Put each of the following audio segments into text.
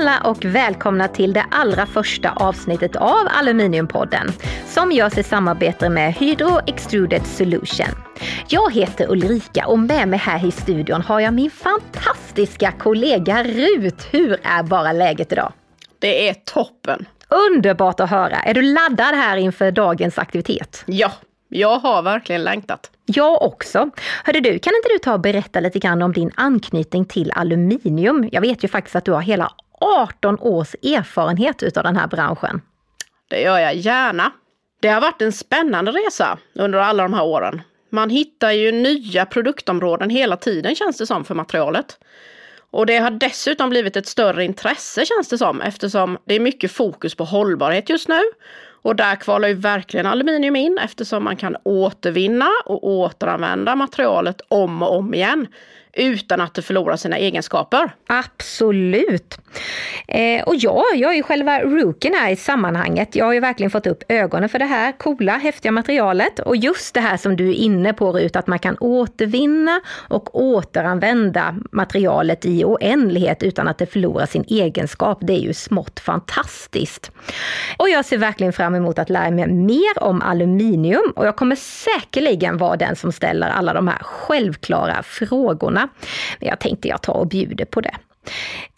alla och välkomna till det allra första avsnittet av Aluminiumpodden som görs i samarbete med Hydro Extruded Solution. Jag heter Ulrika och med mig här i studion har jag min fantastiska kollega Rut. Hur är bara läget idag? Det är toppen! Underbart att höra! Är du laddad här inför dagens aktivitet? Ja, jag har verkligen längtat. Jag också. Hörde du, kan inte du ta och berätta lite grann om din anknytning till aluminium? Jag vet ju faktiskt att du har hela 18 års erfarenhet utav den här branschen. Det gör jag gärna. Det har varit en spännande resa under alla de här åren. Man hittar ju nya produktområden hela tiden känns det som för materialet. Och det har dessutom blivit ett större intresse känns det som eftersom det är mycket fokus på hållbarhet just nu. Och där kvalar ju verkligen aluminium in eftersom man kan återvinna och återanvända materialet om och om igen utan att det förlorar sina egenskaper. Absolut! Eh, och ja, jag är ju själva rookien här i sammanhanget. Jag har ju verkligen fått upp ögonen för det här coola, häftiga materialet. Och just det här som du är inne på Rut, att man kan återvinna och återanvända materialet i oändlighet utan att det förlorar sin egenskap. Det är ju smått fantastiskt. Och jag ser verkligen fram emot att lära mig mer om aluminium och jag kommer säkerligen vara den som ställer alla de här självklara frågorna. Men jag tänkte jag tar och bjuder på det.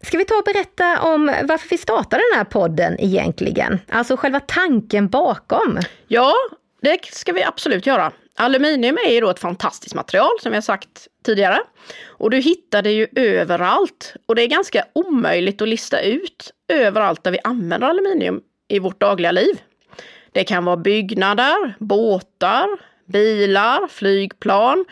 Ska vi ta och berätta om varför vi startade den här podden egentligen? Alltså själva tanken bakom. Ja, det ska vi absolut göra. Aluminium är ju då ett fantastiskt material som jag sagt tidigare. Och du hittar det ju överallt. Och det är ganska omöjligt att lista ut överallt där vi använder aluminium i vårt dagliga liv. Det kan vara byggnader, båtar, bilar, flygplan,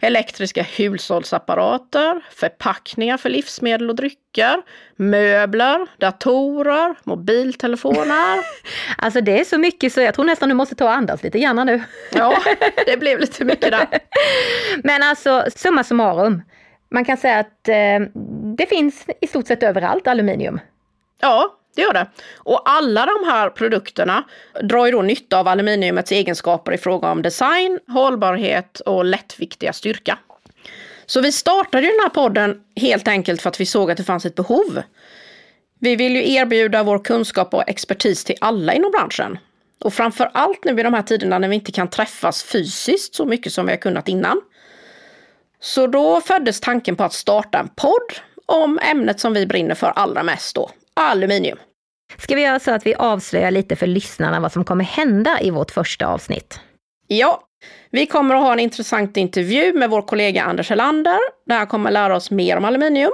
elektriska hushållsapparater, förpackningar för livsmedel och drycker, möbler, datorer, mobiltelefoner. alltså det är så mycket så jag tror nästan du måste ta och andas lite grann nu. ja, det blev lite mycket där. Men alltså summa summarum. Man kan säga att eh, det finns i stort sett överallt aluminium. Ja, det gör det. Och alla de här produkterna drar ju då nytta av aluminiumets egenskaper i fråga om design, hållbarhet och lättviktiga styrka. Så vi startade ju den här podden helt enkelt för att vi såg att det fanns ett behov. Vi vill ju erbjuda vår kunskap och expertis till alla inom branschen. Och framför allt nu i de här tiderna när vi inte kan träffas fysiskt så mycket som vi har kunnat innan. Så då föddes tanken på att starta en podd om ämnet som vi brinner för allra mest då, aluminium. Ska vi göra så att vi avslöjar lite för lyssnarna vad som kommer hända i vårt första avsnitt? Ja, vi kommer att ha en intressant intervju med vår kollega Anders Helander, där han kommer lära oss mer om aluminium.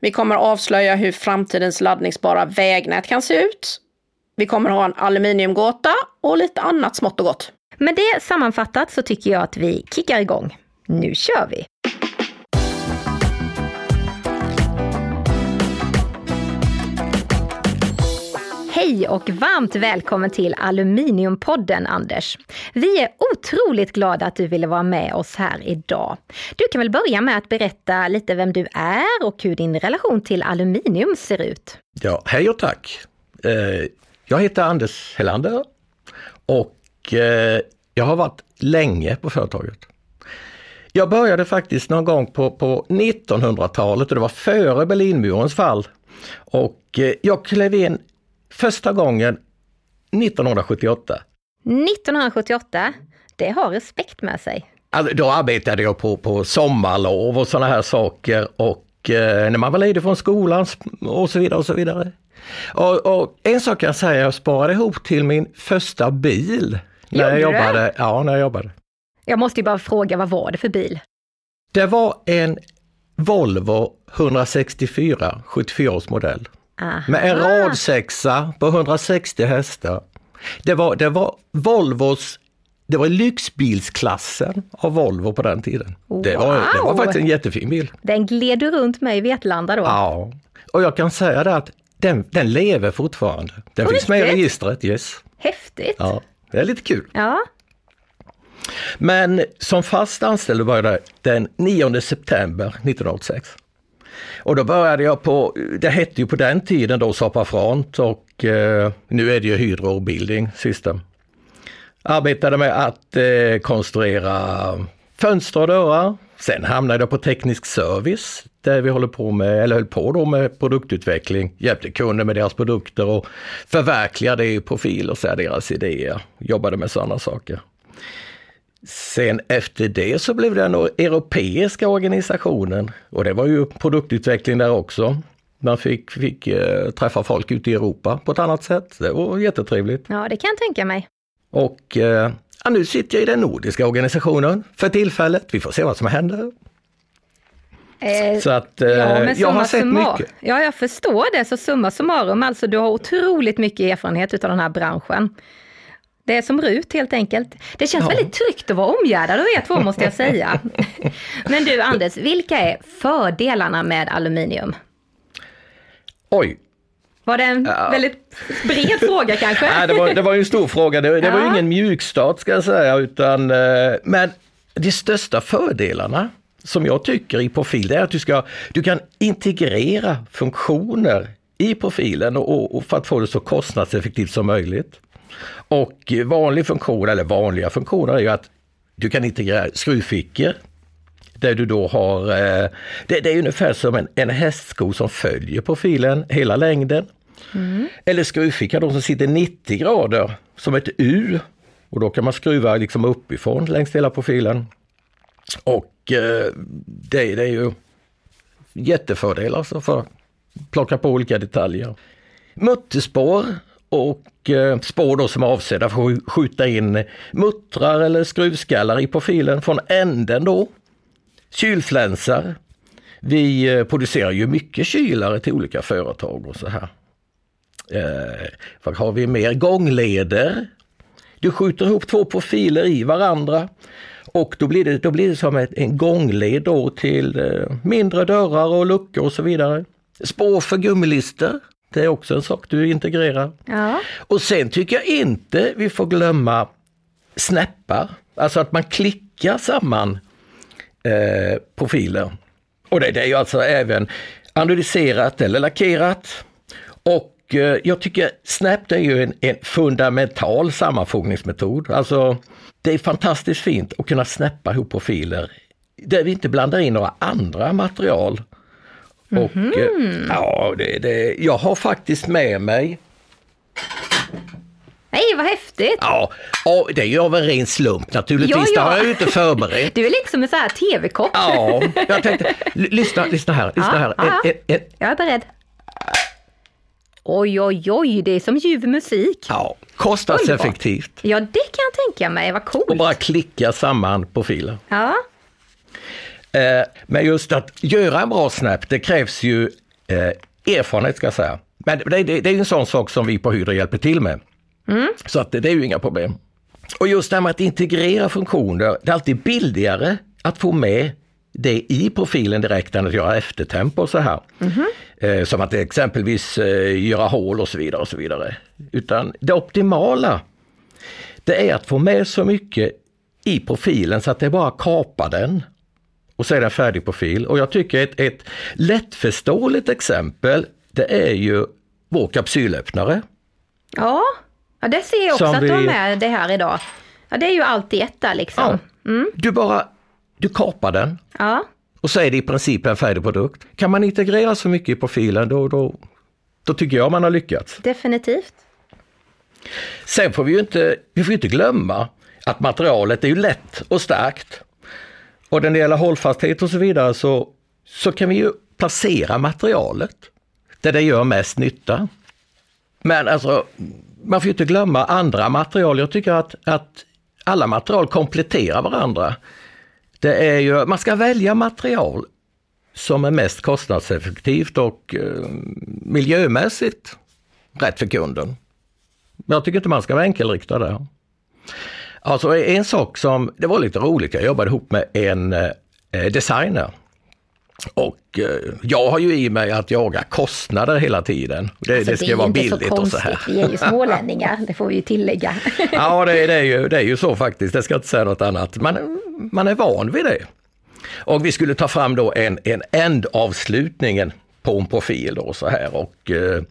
Vi kommer avslöja hur framtidens laddningsbara vägnät kan se ut. Vi kommer ha en aluminiumgåta och lite annat smått och gott. Med det sammanfattat så tycker jag att vi kickar igång. Nu kör vi! Hej och varmt välkommen till Aluminiumpodden Anders. Vi är otroligt glada att du ville vara med oss här idag. Du kan väl börja med att berätta lite vem du är och hur din relation till aluminium ser ut? Ja, hej och tack. Eh, jag heter Anders Helander och eh, jag har varit länge på företaget. Jag började faktiskt någon gång på, på 1900-talet och det var före Berlinmurens fall. Och eh, jag klev in första gången 1978. 1978, det har respekt med sig. Alltså, då arbetade jag på, på sommarlov och sådana här saker och eh, när man var ledig från skolan och så vidare och så vidare. Och, och en sak kan jag säga, jag sparade ihop till min första bil. När jag jobbade. Ja, när jag jobbade. Jag måste ju bara fråga, vad var det för bil? Det var en Volvo 164, 74 års modell. Aha. Med en radsexa på 160 hästar. Det var, det var Volvos det var lyxbilsklassen av Volvo på den tiden. Wow. Det, var, det var faktiskt en jättefin bil. Den gled du runt med i Vetlanda då? Ja, och jag kan säga det att den, den lever fortfarande. Den finns med i registret, yes. Häftigt! Ja, det är lite kul. Ja. Men som fast anställd började den 9 september 1986. Och då började jag på, det hette ju på den tiden då Sapa Front och eh, nu är det ju Hydro Building System. Arbetade med att eh, konstruera fönster och dörrar. Sen hamnade jag på teknisk service där vi håller på med, eller höll på då med produktutveckling, hjälpte kunder med deras produkter och förverkligade i profil och så deras idéer. Jobbade med sådana saker. Sen efter det så blev det den europeiska organisationen och det var ju produktutveckling där också. Man fick, fick uh, träffa folk ute i Europa på ett annat sätt. Det var jättetrevligt. Ja, det kan jag tänka mig. Och uh, ja, nu sitter jag i den nordiska organisationen för tillfället. Vi får se vad som händer. Eh, så att eh, ja, jag har sett mycket. Ja, jag förstår det. Så summa summarum, alltså du har otroligt mycket erfarenhet utav den här branschen. Det är som RUT helt enkelt. Det känns ja. väldigt tryggt att vara omgärdad av er två måste jag säga. Men du Anders, vilka är fördelarna med aluminium? Oj, var det en ja. väldigt bred fråga kanske? Nej, det var, det var en stor fråga. Det, det ja. var ju ingen mjukstart ska jag säga, utan eh, men de största fördelarna som jag tycker i profil, det är att du, ska, du kan integrera funktioner i profilen och, och för att få det så kostnadseffektivt som möjligt. Och vanlig funktion, eller vanliga funktioner, är ju att du kan integrera skruvfickor där du då har, eh, det, det, är ungefär som en, en hästsko som följer profilen hela längden. Mm. Eller skruvficka då som sitter 90 grader som ett U. Och då kan man skruva liksom uppifrån längs hela profilen. Och eh, det, det, är ju jättefördelar alltså för att plocka på olika detaljer. Mutterspår och eh, spår då som är avsedda för att skjuta in muttrar eller skruvskallar i profilen från änden då. Kylflänsar. Vi eh, producerar ju mycket kylare till olika företag och så här. Eh, vad har vi mer? Gångleder. Du skjuter ihop två profiler i varandra och då blir det, då blir det som ett, en gångled då till eh, mindre dörrar och luckor och så vidare. Spår för gummilister. Det är också en sak du integrerar. Ja. Och sen tycker jag inte vi får glömma snäppar. Alltså att man klickar samman eh, profiler. Och det, det är ju alltså även analyserat eller lackerat. Och eh, jag tycker Snap är ju en, en, fundamental sammanfogningsmetod. Alltså det är fantastiskt fint att kunna snappa ihop profiler där vi inte blandar in några andra material. Mm -hmm. Och eh, mhm. ja, det, det, jag har faktiskt med mig Nej, vad häftigt! Ja, och det är ju av en ren slump naturligtvis. Ja, ja. Det har jag ju inte förberett. Du är liksom en sån här tv-kock. Ja, jag tänkte, lyssna, lyssna här, lyssna här. En, en, en. Jag är beredd. Oj, oj, oj, det är som ljuv musik. Ja, kostnadseffektivt. Ja, det kan jag tänka mig, vad coolt. Och bara klicka samman profiler. Ja. Eh, men just att göra en bra snap, det krävs ju eh, erfarenhet ska jag säga. Men det, det, det är en sån sak som vi på Hydro hjälper till med. Mm. Så att det, det är ju inga problem. Och just det här med att integrera funktioner, det är alltid billigare att få med det i profilen direkt än att göra eftertempo och så här. Mm. Eh, som att exempelvis eh, göra hål och så vidare. och så vidare. Utan det optimala det är att få med så mycket i profilen så att det bara kapar den. Och så är det en färdig profil. Och jag tycker ett, ett lättförståeligt exempel det är ju vår kapsylöppnare. Ja, Ja, det ser jag också att vi... du har med det här idag. Ja, det är ju allt i ett där liksom. Ja. Mm. Du bara, du kapar den. Ja. Och så är det i princip en färdig produkt. Kan man integrera så mycket i profilen då, då, då tycker jag man har lyckats. Definitivt. Sen får vi ju inte, vi får inte glömma att materialet är ju lätt och starkt. Och när det gäller hållfasthet och så vidare så, så kan vi ju placera materialet där det gör mest nytta. Men alltså, man får ju inte glömma andra material. Jag tycker att, att alla material kompletterar varandra. Det är ju, man ska välja material som är mest kostnadseffektivt och eh, miljömässigt rätt för kunden. Jag tycker inte man ska vara enkelriktad där. Alltså en sak som, det var lite roligt, jag jobbade ihop med en eh, designer och eh, jag har ju i mig att jaga kostnader hela tiden. Det, alltså, det ska det vara billigt och så här. Vi är ju smålänningar, det får vi ju tillägga. ja, det, det, är ju, det är ju så faktiskt, jag ska inte säga något annat. Man, man är van vid det. Och vi skulle ta fram då en, en ändavslutningen på en profil då så här och eh,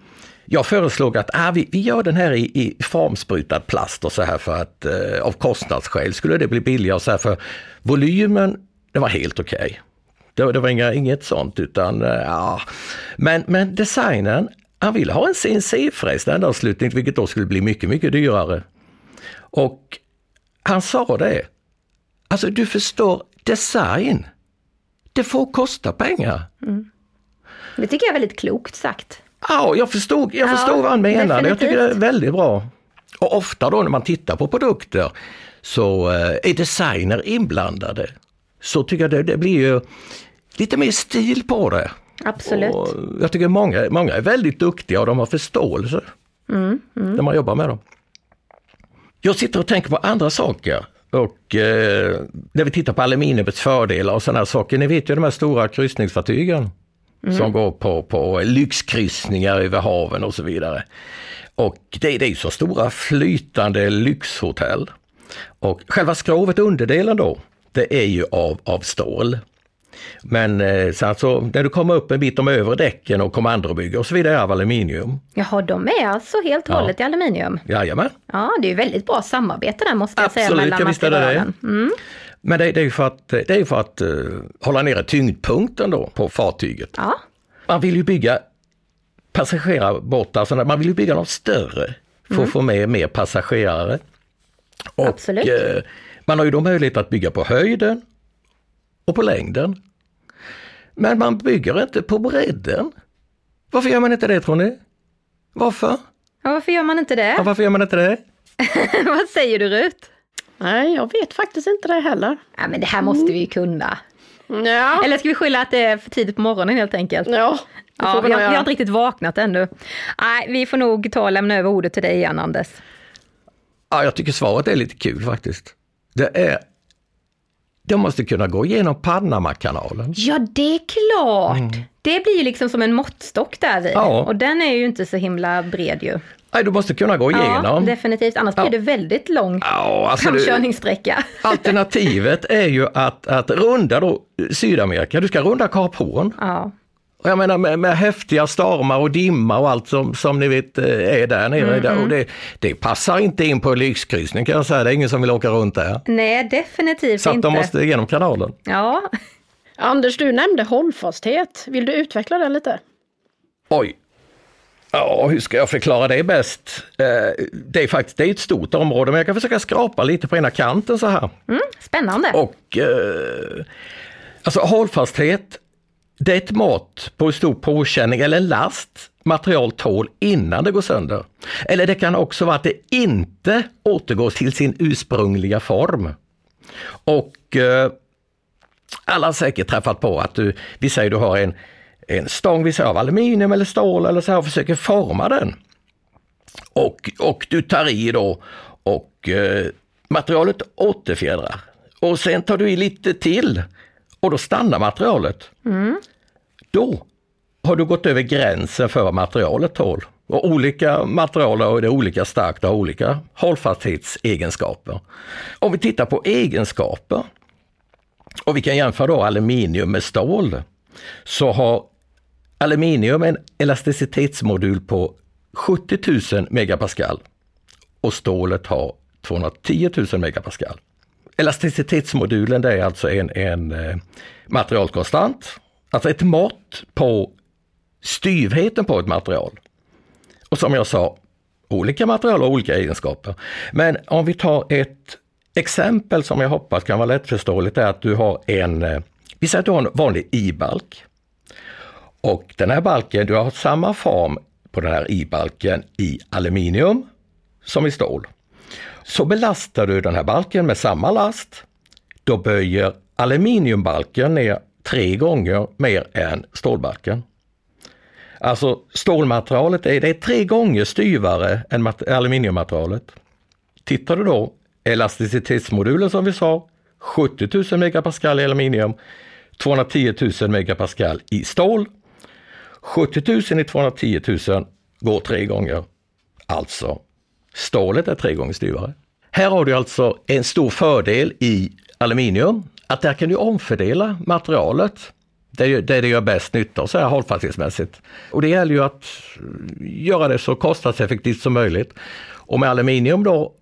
jag föreslog att ah, vi, vi gör den här i, i formsprutad plast och så här för att eh, av kostnadsskäl skulle det bli billigare och så här för volymen, det var helt okej. Okay. Det, det, var inga, inget sånt utan eh, ja. Men, men designen, han ville ha en CNC-fräs standardslutning vilket då skulle bli mycket, mycket dyrare. Och han sa det, alltså du förstår design, det får kosta pengar. Mm. Det tycker jag är väldigt klokt sagt. Ja, jag förstod, jag förstod ja, vad han menade. Jag tycker det är väldigt bra. Och ofta då när man tittar på produkter så eh, är designer inblandade. Så tycker jag det, det blir ju lite mer stil på det. Absolut. Och jag tycker många, många är väldigt duktiga och de har förståelse mm, mm. när man jobbar med dem. Jag sitter och tänker på andra saker och eh, när vi tittar på aluminiumets fördelar och sådana saker. Ni vet ju de här stora kryssningsfartygen mm. som går på, på lyxkryssningar över haven och så vidare. Och det, det är så stora flytande lyxhotell. Och själva skrovet, underdelen då, det är ju av, av stål. Men eh, så alltså, när du kommer upp en bit om övre däcken och kommandobygger och så vidare av aluminium. Jaha, de är alltså helt och hållet ja. i aluminium? Jajamän. Ja, det är väldigt bra samarbete där måste jag Absolut, säga mellan jag det. Mm. Men det, det, är ju för att, det är för att uh, hålla nere tyngdpunkten då på fartyget. Ja. Man vill ju bygga passagerarbåtar, alltså man vill ju bygga något större för mm. att få med mer passagerare. Och, Absolut. Uh, man har ju då möjlighet att bygga på höjden och på längden. Men man bygger inte på bredden. Varför gör man inte det tror ni? Varför? Ja, varför gör man inte det? Ja, varför gör man inte det? Vad säger du Rut? Nej, jag vet faktiskt inte det heller. Ja, men det här måste vi ju kunna. Ja. Eller ska vi skylla att det är för tidigt på morgonen helt enkelt? Ja, ja vi, har, vi har inte riktigt vaknat ännu. Nej, vi får nog ta och lämna över ordet till dig igen Anders. Ja, jag tycker svaret är lite kul faktiskt. Det är de måste kunna gå igenom Panamakanalen. Ja, det är klart! Mm. Det blir ju liksom som en måttstock där vid. Ja. Och den är ju inte så himla bred ju. Nej, du måste kunna gå igenom. Ja, definitivt, annars ja. blir det väldigt lång ja, alltså alternativet är ju att, att runda då Sydamerika, du ska runda Kap Horn. Ja. Och jag menar med, med häftiga stormar och dimma och allt som, som ni vet eh, är där nere. Mm. Och det, det passar inte in på lyxkryssning kan jag säga, det är ingen som vill åka runt där. Nej, definitivt inte. Så att de måste igenom kanalen. Ja. Anders, du nämnde hållfasthet. Vill du utveckla den lite? Oj, Ja, hur ska jag förklara det bäst? Eh, det är faktiskt det är ett stort område, men jag kan försöka skrapa lite på ena kanten så här. Mm, spännande! Och eh, alltså hållfasthet det är ett mått på hur stor påkänning eller last material tål innan det går sönder. Eller det kan också vara att det inte återgår till sin ursprungliga form. Och eh, alla har säkert träffat på att du, vi säger du har en, en stång, vi säger av aluminium eller stål eller så här och försöker forma den. Och, och du tar i då och eh, materialet återfjädrar. Och sen tar du i lite till och då stannar materialet. Mm. Då har du gått över gränsen för vad materialet tål. Och olika material är olika starkt och har olika hållfasthetsegenskaper. Om vi tittar på egenskaper och vi kan jämföra då aluminium med stål, så har aluminium en elasticitetsmodul på 70 000 megapascal och stålet har 210 000 megapascal. Elasticitetsmodulen det är alltså en, en eh, materialkonstant, alltså ett mått på styvheten på ett material. Och som jag sa, olika material har olika egenskaper. Men om vi tar ett exempel som jag hoppas kan vara lättförståeligt är att du har en, eh, vi säger att du har en vanlig i-balk. Och den här balken, du har samma form på den här i-balken i aluminium som i stål. Så belastar du den här balken med samma last, då böjer aluminiumbalken ner tre gånger mer än stålbalken. Alltså stålmaterialet är, det är tre gånger styvare än aluminiummaterialet. Tittar du då elasticitetsmodulen som vi sa, 70 000 megapascal i aluminium, 210 000 megapascal i stål. 70 000 i 210 000 går tre gånger. Alltså Stålet är tre gånger styvare. Här har du alltså en stor fördel i aluminium, att där kan du omfördela materialet där det, det gör bäst nytta så här hållfasthetsmässigt. Och det gäller ju att eh, göra det så kostnadseffektivt som möjligt. Och med aluminium då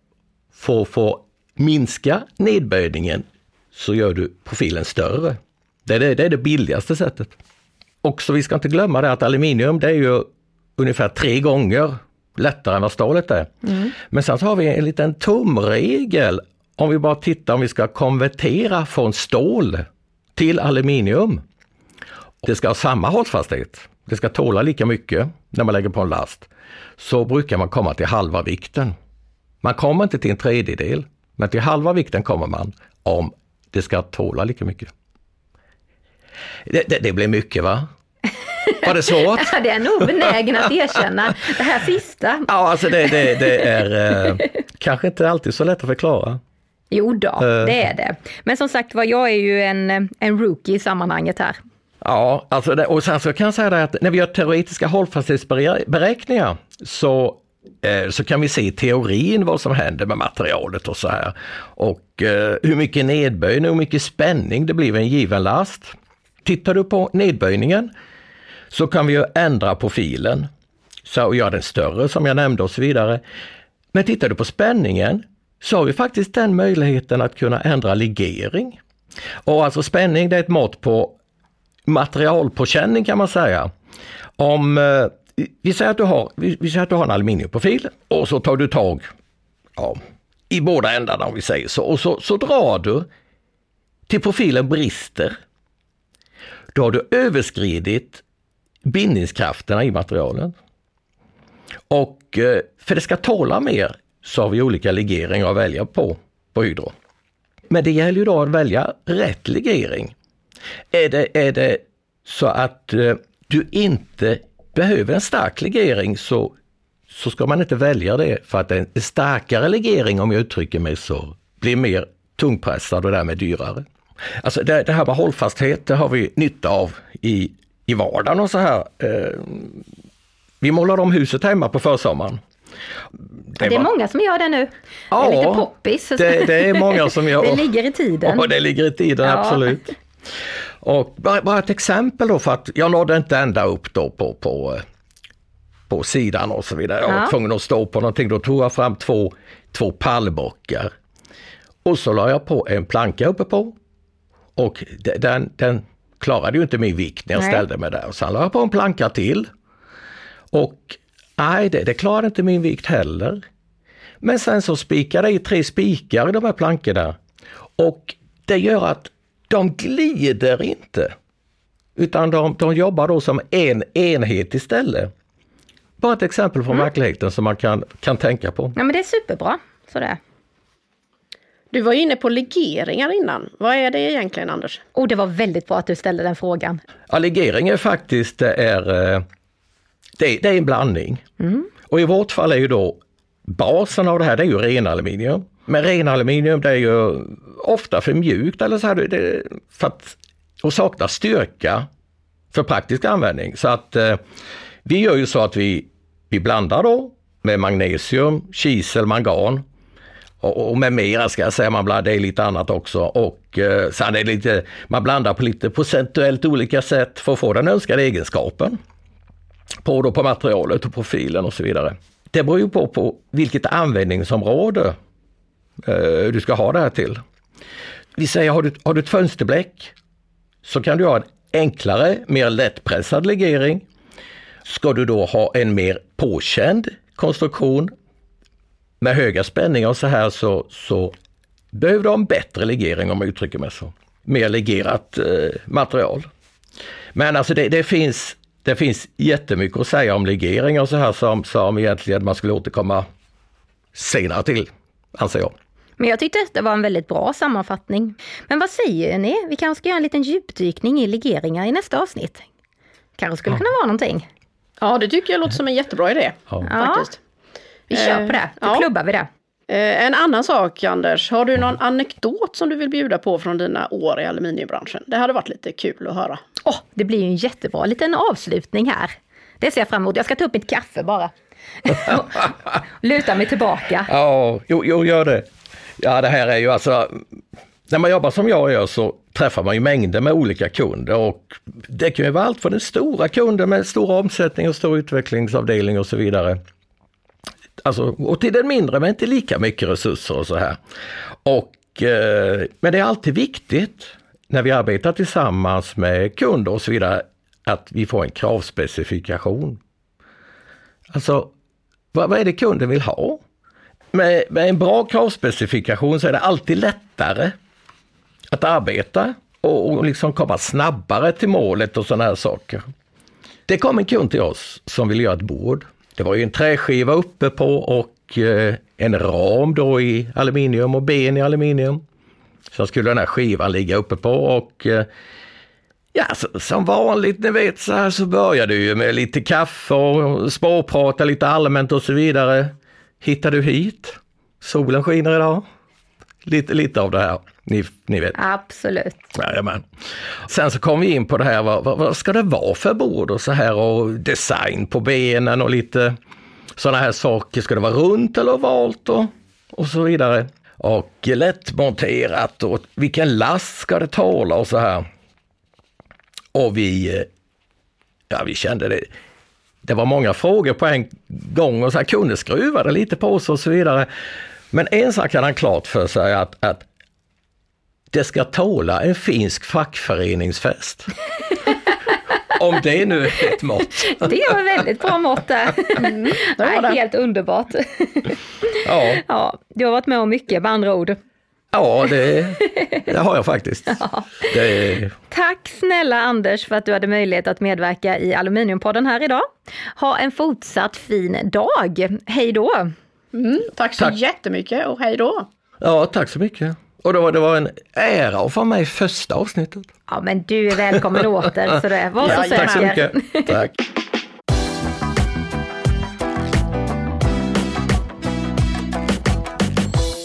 får få minska nedböjningen så gör du profilen större. Det är det, det är det billigaste sättet. Och så vi ska inte glömma det att aluminium det är ju ungefär tre gånger lättare än vad stålet är. Mm. Men sen så har vi en liten tumregel om vi bara tittar om vi ska konvertera från stål till aluminium. Det ska ha samma hållfasthet. Det ska tåla lika mycket när man lägger på en last. Så brukar man komma till halva vikten. Man kommer inte till en tredjedel, men till halva vikten kommer man om det ska tåla lika mycket. Det, det, det blir mycket va? Var det svårt? ja, det är nog benägen att erkänna det här sista. Ja, alltså det, det, det är eh, kanske inte alltid så lätt att förklara. Jo då, uh. det är det. Men som sagt var, jag är ju en, en rookie i sammanhanget här. Ja, alltså det, och sen så kan jag säga det att när vi gör teoretiska hållfasthetsberäkningar så eh, så kan vi se i teorin vad som händer med materialet och så här. Och eh, hur mycket nedböjning och hur mycket spänning det blir vid en given last. Tittar du på nedböjningen så kan vi ju ändra profilen så, och göra den större som jag nämnde och så vidare. Men tittar du på spänningen så har vi faktiskt den möjligheten att kunna ändra legering. Och alltså spänning det är ett mått på materialpåkänning kan man säga. Om eh, vi säger att du har, vi, vi säger att du har en aluminiumprofil och så tar du tag ja, i båda ändarna om vi säger så och så, så drar du till profilen brister. Då har du överskridit bindningskrafterna i materialen. Och eh, för det ska tåla mer så har vi olika legeringar att välja på, på Hydro. Men det gäller ju då att välja rätt legering. Är det, är det så att eh, du inte behöver en stark legering så, så ska man inte välja det för att en starkare legering, om jag uttrycker mig så, blir mer tungpressad och därmed dyrare. Alltså det, det här med hållfasthet, det har vi nytta av i, i vardagen och så här. Eh, vi målade om huset hemma på försommaren. Det, det är var... många som gör det nu. Ja, det är lite poppis. Det, det, är många som gör det. ligger i tiden. Ja, det ligger i tiden, ja. absolut. Och bara, bara, ett exempel då för att jag nådde inte ända upp då på, på, på sidan och så vidare. Jag var ja. tvungen att stå på någonting. Då tog jag fram två, två pallbockar. Och så la jag på en planka uppe på. Och den, den klarade ju inte min vikt när jag Nej. ställde mig där. Och sen la jag på en planka till. Och nej, det, det klarade inte min vikt heller. Men sen så spikade jag i tre spikar i de här plankorna. Och det gör att de glider inte. Utan de, de jobbar då som en enhet istället. Bara ett exempel från mm. verkligheten som man kan, kan tänka på. Ja men det är superbra. Sådär. Du var inne på legeringar innan. Vad är det egentligen Anders? Oh, det var väldigt bra att du ställde den frågan. Ja, legering är faktiskt det är, eh, det, det är en blandning. Mm. Och i vårt fall är ju då basen av det här det är ju ren aluminium. Men ren aluminium det är ju ofta för mjukt eller så här, det, för att, och saknar styrka för praktisk användning. Så att eh, vi gör ju så att vi, vi blandar då med magnesium, kisel, mangan och, och med mera ska jag säga, man blandar, det är lite annat också. Och eh, sen är det lite, man blandar på lite procentuellt olika sätt för att få den önskade egenskapen. På, då på materialet och profilen och så vidare. Det beror ju på, på vilket användningsområde eh, du ska ha det här till. Vi säger, har du, har du ett fönsterbläck så kan du ha en enklare, mer lättpressad legering. Ska du då ha en mer påkänd konstruktion med höga spänningar och så här så, så behöver en bättre legering om man uttrycker mig så. Mer legerat eh, material. Men alltså det, det, finns, det finns jättemycket att säga om legering och så här som, som egentligen man skulle återkomma senare till, anser jag. Men jag tyckte det var en väldigt bra sammanfattning. Men vad säger ni? Vi kanske ska göra en liten djupdykning i legeringar i nästa avsnitt. Kanske skulle ja. kunna vara någonting. Ja, det tycker jag låter som en jättebra idé. Ja. Faktiskt. Vi kör på det, då ja. klubbar vi det. Eh, en annan sak Anders, har du någon anekdot som du vill bjuda på från dina år i aluminiumbranschen? Det hade varit lite kul att höra. Oh, det blir ju en jättebra liten avslutning här. Det ser jag fram emot. Jag ska ta upp mitt kaffe bara. Luta mig tillbaka. Ja, jo, jo, gör det. Ja, det här är ju alltså, när man jobbar som jag gör så träffar man ju mängder med olika kunder och det kan ju vara allt från den stora kunden med stor omsättning och stor utvecklingsavdelning och så vidare. Alltså, och till den mindre men inte lika mycket resurser och så här. Och, eh, men det är alltid viktigt när vi arbetar tillsammans med kunder och så vidare att vi får en kravspecifikation. Alltså, vad, vad är det kunden vill ha? Med, med en bra kravspecifikation så är det alltid lättare att arbeta och, och liksom komma snabbare till målet och sådana här saker. Det kom en kund till oss som ville göra ett bord. Det var ju en träskiva uppe på och eh, en ram då i aluminium och ben i aluminium. Så skulle den här skivan ligga uppe på och eh, ja, som vanligt ni vet så här så börjar du ju med lite kaffe och småprata lite allmänt och så vidare. Hittar du hit? Solen skiner idag. Lite, lite av det här, ni, ni vet. Absolut. Jajamän. Sen så kom vi in på det här, vad, vad, ska det vara för bord och så här och design på benen och lite sådana här saker. Ska det vara runt eller ovalt och, och så vidare. Och lättmonterat och vilken last ska det tåla och så här. Och vi, eh, ja vi kände det, det var många frågor på en gång och så här, kunde skruva det lite på sig och så vidare. Men en sak kan han klart för sig att, att det ska tåla en finsk fackföreningsfest. Om det nu är ett mått. Det var väldigt bra mått där. Mm, det var det. Helt underbart. Ja. ja, du har varit med om mycket med andra ord. Ja, det, det har jag faktiskt. Ja. Det, Tack snälla Anders för att du hade möjlighet att medverka i Aluminiumpodden här idag. Ha en fortsatt fin dag. Hej då! Mm, tack så Tack. jättemycket och hej då! ja, tack så mycket. Och det var, det var en ära att få med i första avsnittet. Ja men du är välkommen åter så det var så Ja, säker. Tack så mycket. Tack.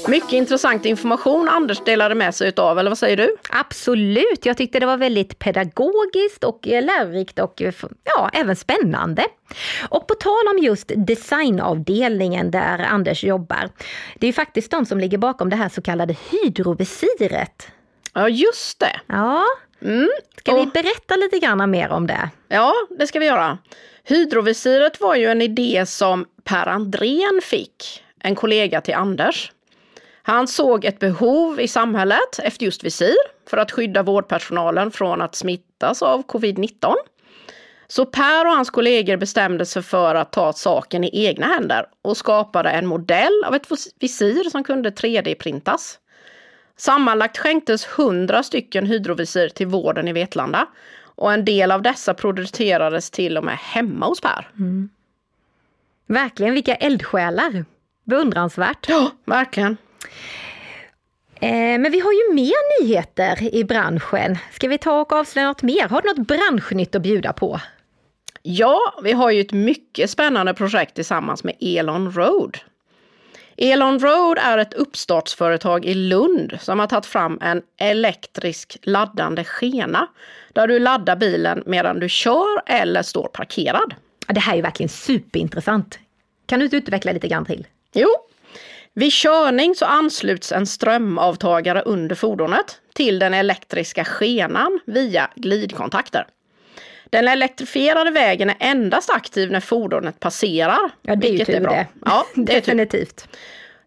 Mycket intressant information Anders delade med sig utav, eller vad säger du? Absolut, jag tyckte det var väldigt pedagogiskt och eh, lärorikt och eh, ja, även spännande. Och på tal om just designavdelningen där Anders jobbar, det är ju faktiskt de som ligger bakom det här så kallade hydrovisiret. Ja, just det. Ja, Mm. ska vi Och- berätta lite grann mer om det? Ja, det ska vi göra. Hydrovisiret var ju en idé som Per Andrén fick, en kollega till Anders. Han såg ett behov i samhället efter just visir för att skydda vårdpersonalen från att smittas av covid-19. Så Per och hans kollegor bestämde sig för att ta saken i egna händer och skapade en modell av ett visir som kunde 3D-printas. Sammanlagt skänktes 100 stycken hydrovisir till vården i Vetlanda och en del av dessa producerades till och med hemma hos Per. Verkligen, vilka eldsjälar! Beundransvärt. Ja, verkligen. Eh, men vi har ju mer nyheter i branschen. Ska vi ta och avslöja något mer? Har du något branschnytt att bjuda på? Ja, vi har ju ett mycket spännande projekt tillsammans med Elon Road. Elon Road är ett uppstartsföretag i Lund som har tagit fram en elektrisk laddande skena där du laddar bilen medan du kör eller står parkerad. Det här är verkligen superintressant. Kan du inte utveckla lite grann till? Jo, vid körning så ansluts en strömavtagare under fordonet till den elektriska skenan via glidkontakter. Den elektrifierade vägen är endast aktiv när fordonet passerar. Ja, det är ju tur bra. det. Ja, det är. Definitivt.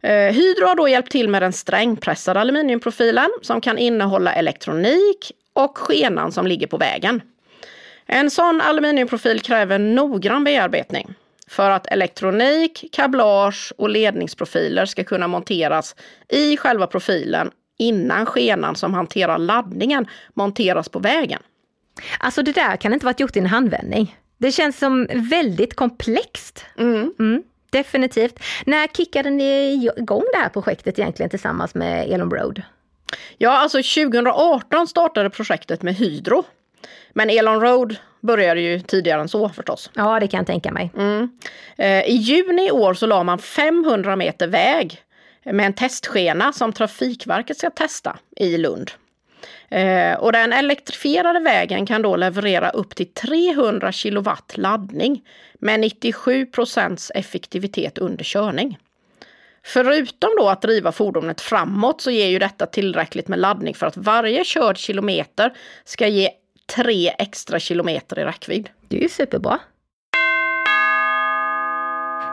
Eh, Hydro har då hjälpt till med den strängpressade aluminiumprofilen som kan innehålla elektronik och skenan som ligger på vägen. En sån aluminiumprofil kräver noggrann bearbetning för att elektronik, kablage och ledningsprofiler ska kunna monteras i själva profilen innan skenan som hanterar laddningen monteras på vägen. Alltså det där kan inte varit gjort i en handvändning. Det känns som väldigt komplext. Mm. Mm, definitivt. När kickade ni igång det här projektet egentligen tillsammans med Elon Road? Ja, alltså 2018 startade projektet med Hydro. Men Elon Road började ju tidigare än så förstås. Ja, det kan jag tänka mig. Mm. Eh, I juni i år så la man 500 meter väg med en testskena som Trafikverket ska testa i Lund. Eh, Och den elektrifierade vägen kan då leverera upp till 300 kilowatt laddning med 97 procents effektivitet under körning. Förutom då att driva fordonet framåt så ger ju detta tillräckligt med laddning för att varje körd kilometer ska ge tre extra kilometer i räckvidd. Det är ju superbra.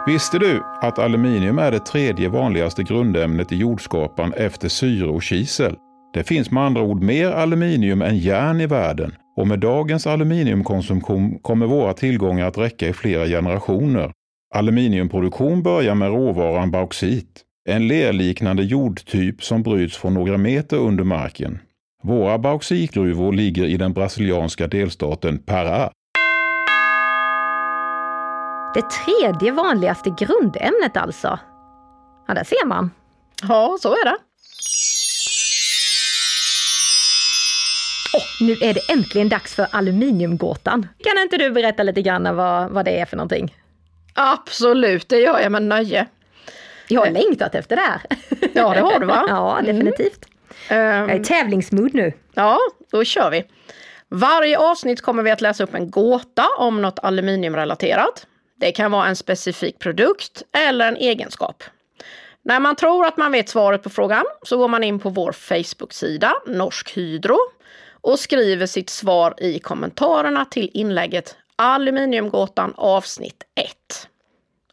Visste du att aluminium är det tredje vanligaste grundämnet i jordskorpan efter syre och kisel? Det finns med andra ord mer aluminium än järn i världen och med dagens aluminiumkonsumtion kommer våra tillgångar att räcka i flera generationer. Aluminiumproduktion börjar med råvaran bauxit, en lerliknande jordtyp som bryts från några meter under marken. Våra bauxitgruvor ligger i den brasilianska delstaten Pará. Det tredje vanligaste grundämnet alltså. Ja, där ser man. Ja, så är det. Oh, nu är det äntligen dags för aluminiumgåtan. Kan inte du berätta lite grann vad, vad det är för någonting? Absolut, det gör jag med nöje. Jag har längtat efter det här. Ja, det har du va? ja, definitivt. Mm. Jag är i tävlingsmood nu. Ja, då kör vi. Varje avsnitt kommer vi att läsa upp en gåta om något aluminiumrelaterat. Det kan vara en specifik produkt eller en egenskap. När man tror att man vet svaret på frågan så går man in på vår Facebook-sida Norsk Hydro och skriver sitt svar i kommentarerna till inlägget Aluminiumgåtan avsnitt 1.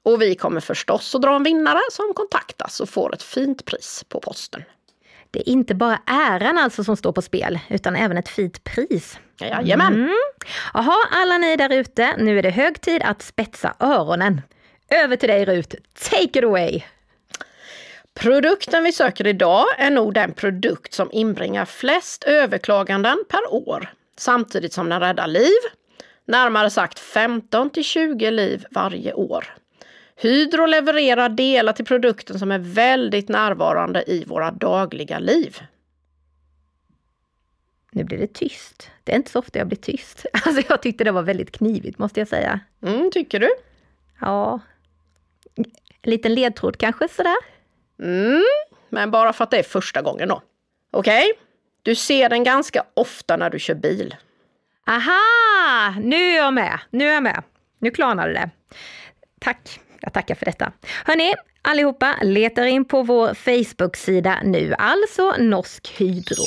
Och vi kommer förstås att dra en vinnare som kontaktas och får ett fint pris på posten. Det är inte bara äran alltså som står på spel, utan även ett fint pris. Jajamän! Mm. Jaha, alla ni där ute, nu är det hög tid att spetsa öronen. Över till dig Rut, take it away! Produkten vi söker idag är nog den produkt som inbringar flest överklaganden per år, samtidigt som den räddar liv, närmare sagt 15 till 20 liv varje år. Hydro levererar delar till produkten som är väldigt närvarande i våra dagliga liv. Nu blir det tyst. Det är inte så ofta jag blir tyst. Alltså jag tyckte det var väldigt knivigt måste jag säga. Mm, tycker du? Ja. En liten ledtråd kanske sådär? Mm, men bara för att det är första gången då. Okej? Okay? Du ser den ganska ofta när du kör bil. Aha! Nu är jag med. Nu är jag med. Nu klarnade det. Tack. Jag tackar för detta. Hörni, allihopa letar in på vår Facebook-sida nu, alltså Norsk Hydro.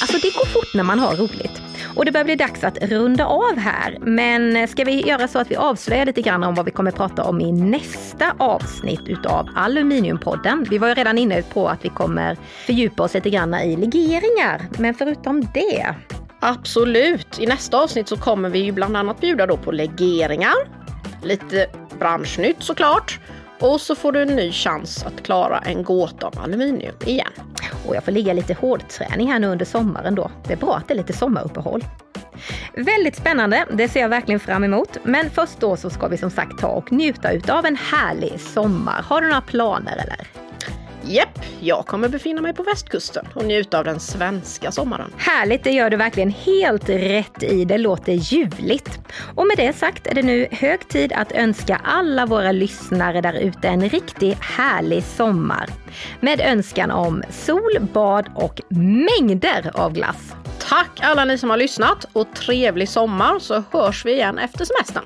Alltså det går fort när man har roligt. Och det börjar bli dags att runda av här. Men eh, ska vi göra så att vi avslöjar lite grann om vad vi kommer prata om i nästa avsnitt utav Aluminiumpodden. Vi var ju redan inne på att vi kommer fördjupa oss lite grann i legeringar. Men förutom det Absolut! I nästa avsnitt så kommer vi ju bland annat bjuda då på legeringar, lite branschnytt såklart och så får du en ny chans att klara en gåta om aluminium igen. Och jag får ligga lite hårdträning här nu under sommaren då. Det är bra att det är lite sommaruppehåll. Väldigt spännande, det ser jag verkligen fram emot. Men först då så ska vi som sagt ta och njuta utav en härlig sommar. Har du några planer eller? Jepp, jag kommer befinna mig på västkusten och njuta av den svenska sommaren. Härligt, det gör du verkligen helt rätt i. Det låter ljuvligt. Och med det sagt är det nu hög tid att önska alla våra lyssnare där ute en riktigt härlig sommar. Med önskan om sol, bad och mängder av glass. Tack alla ni som har lyssnat och trevlig sommar så hörs vi igen efter semestern.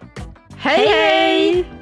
hej! hej!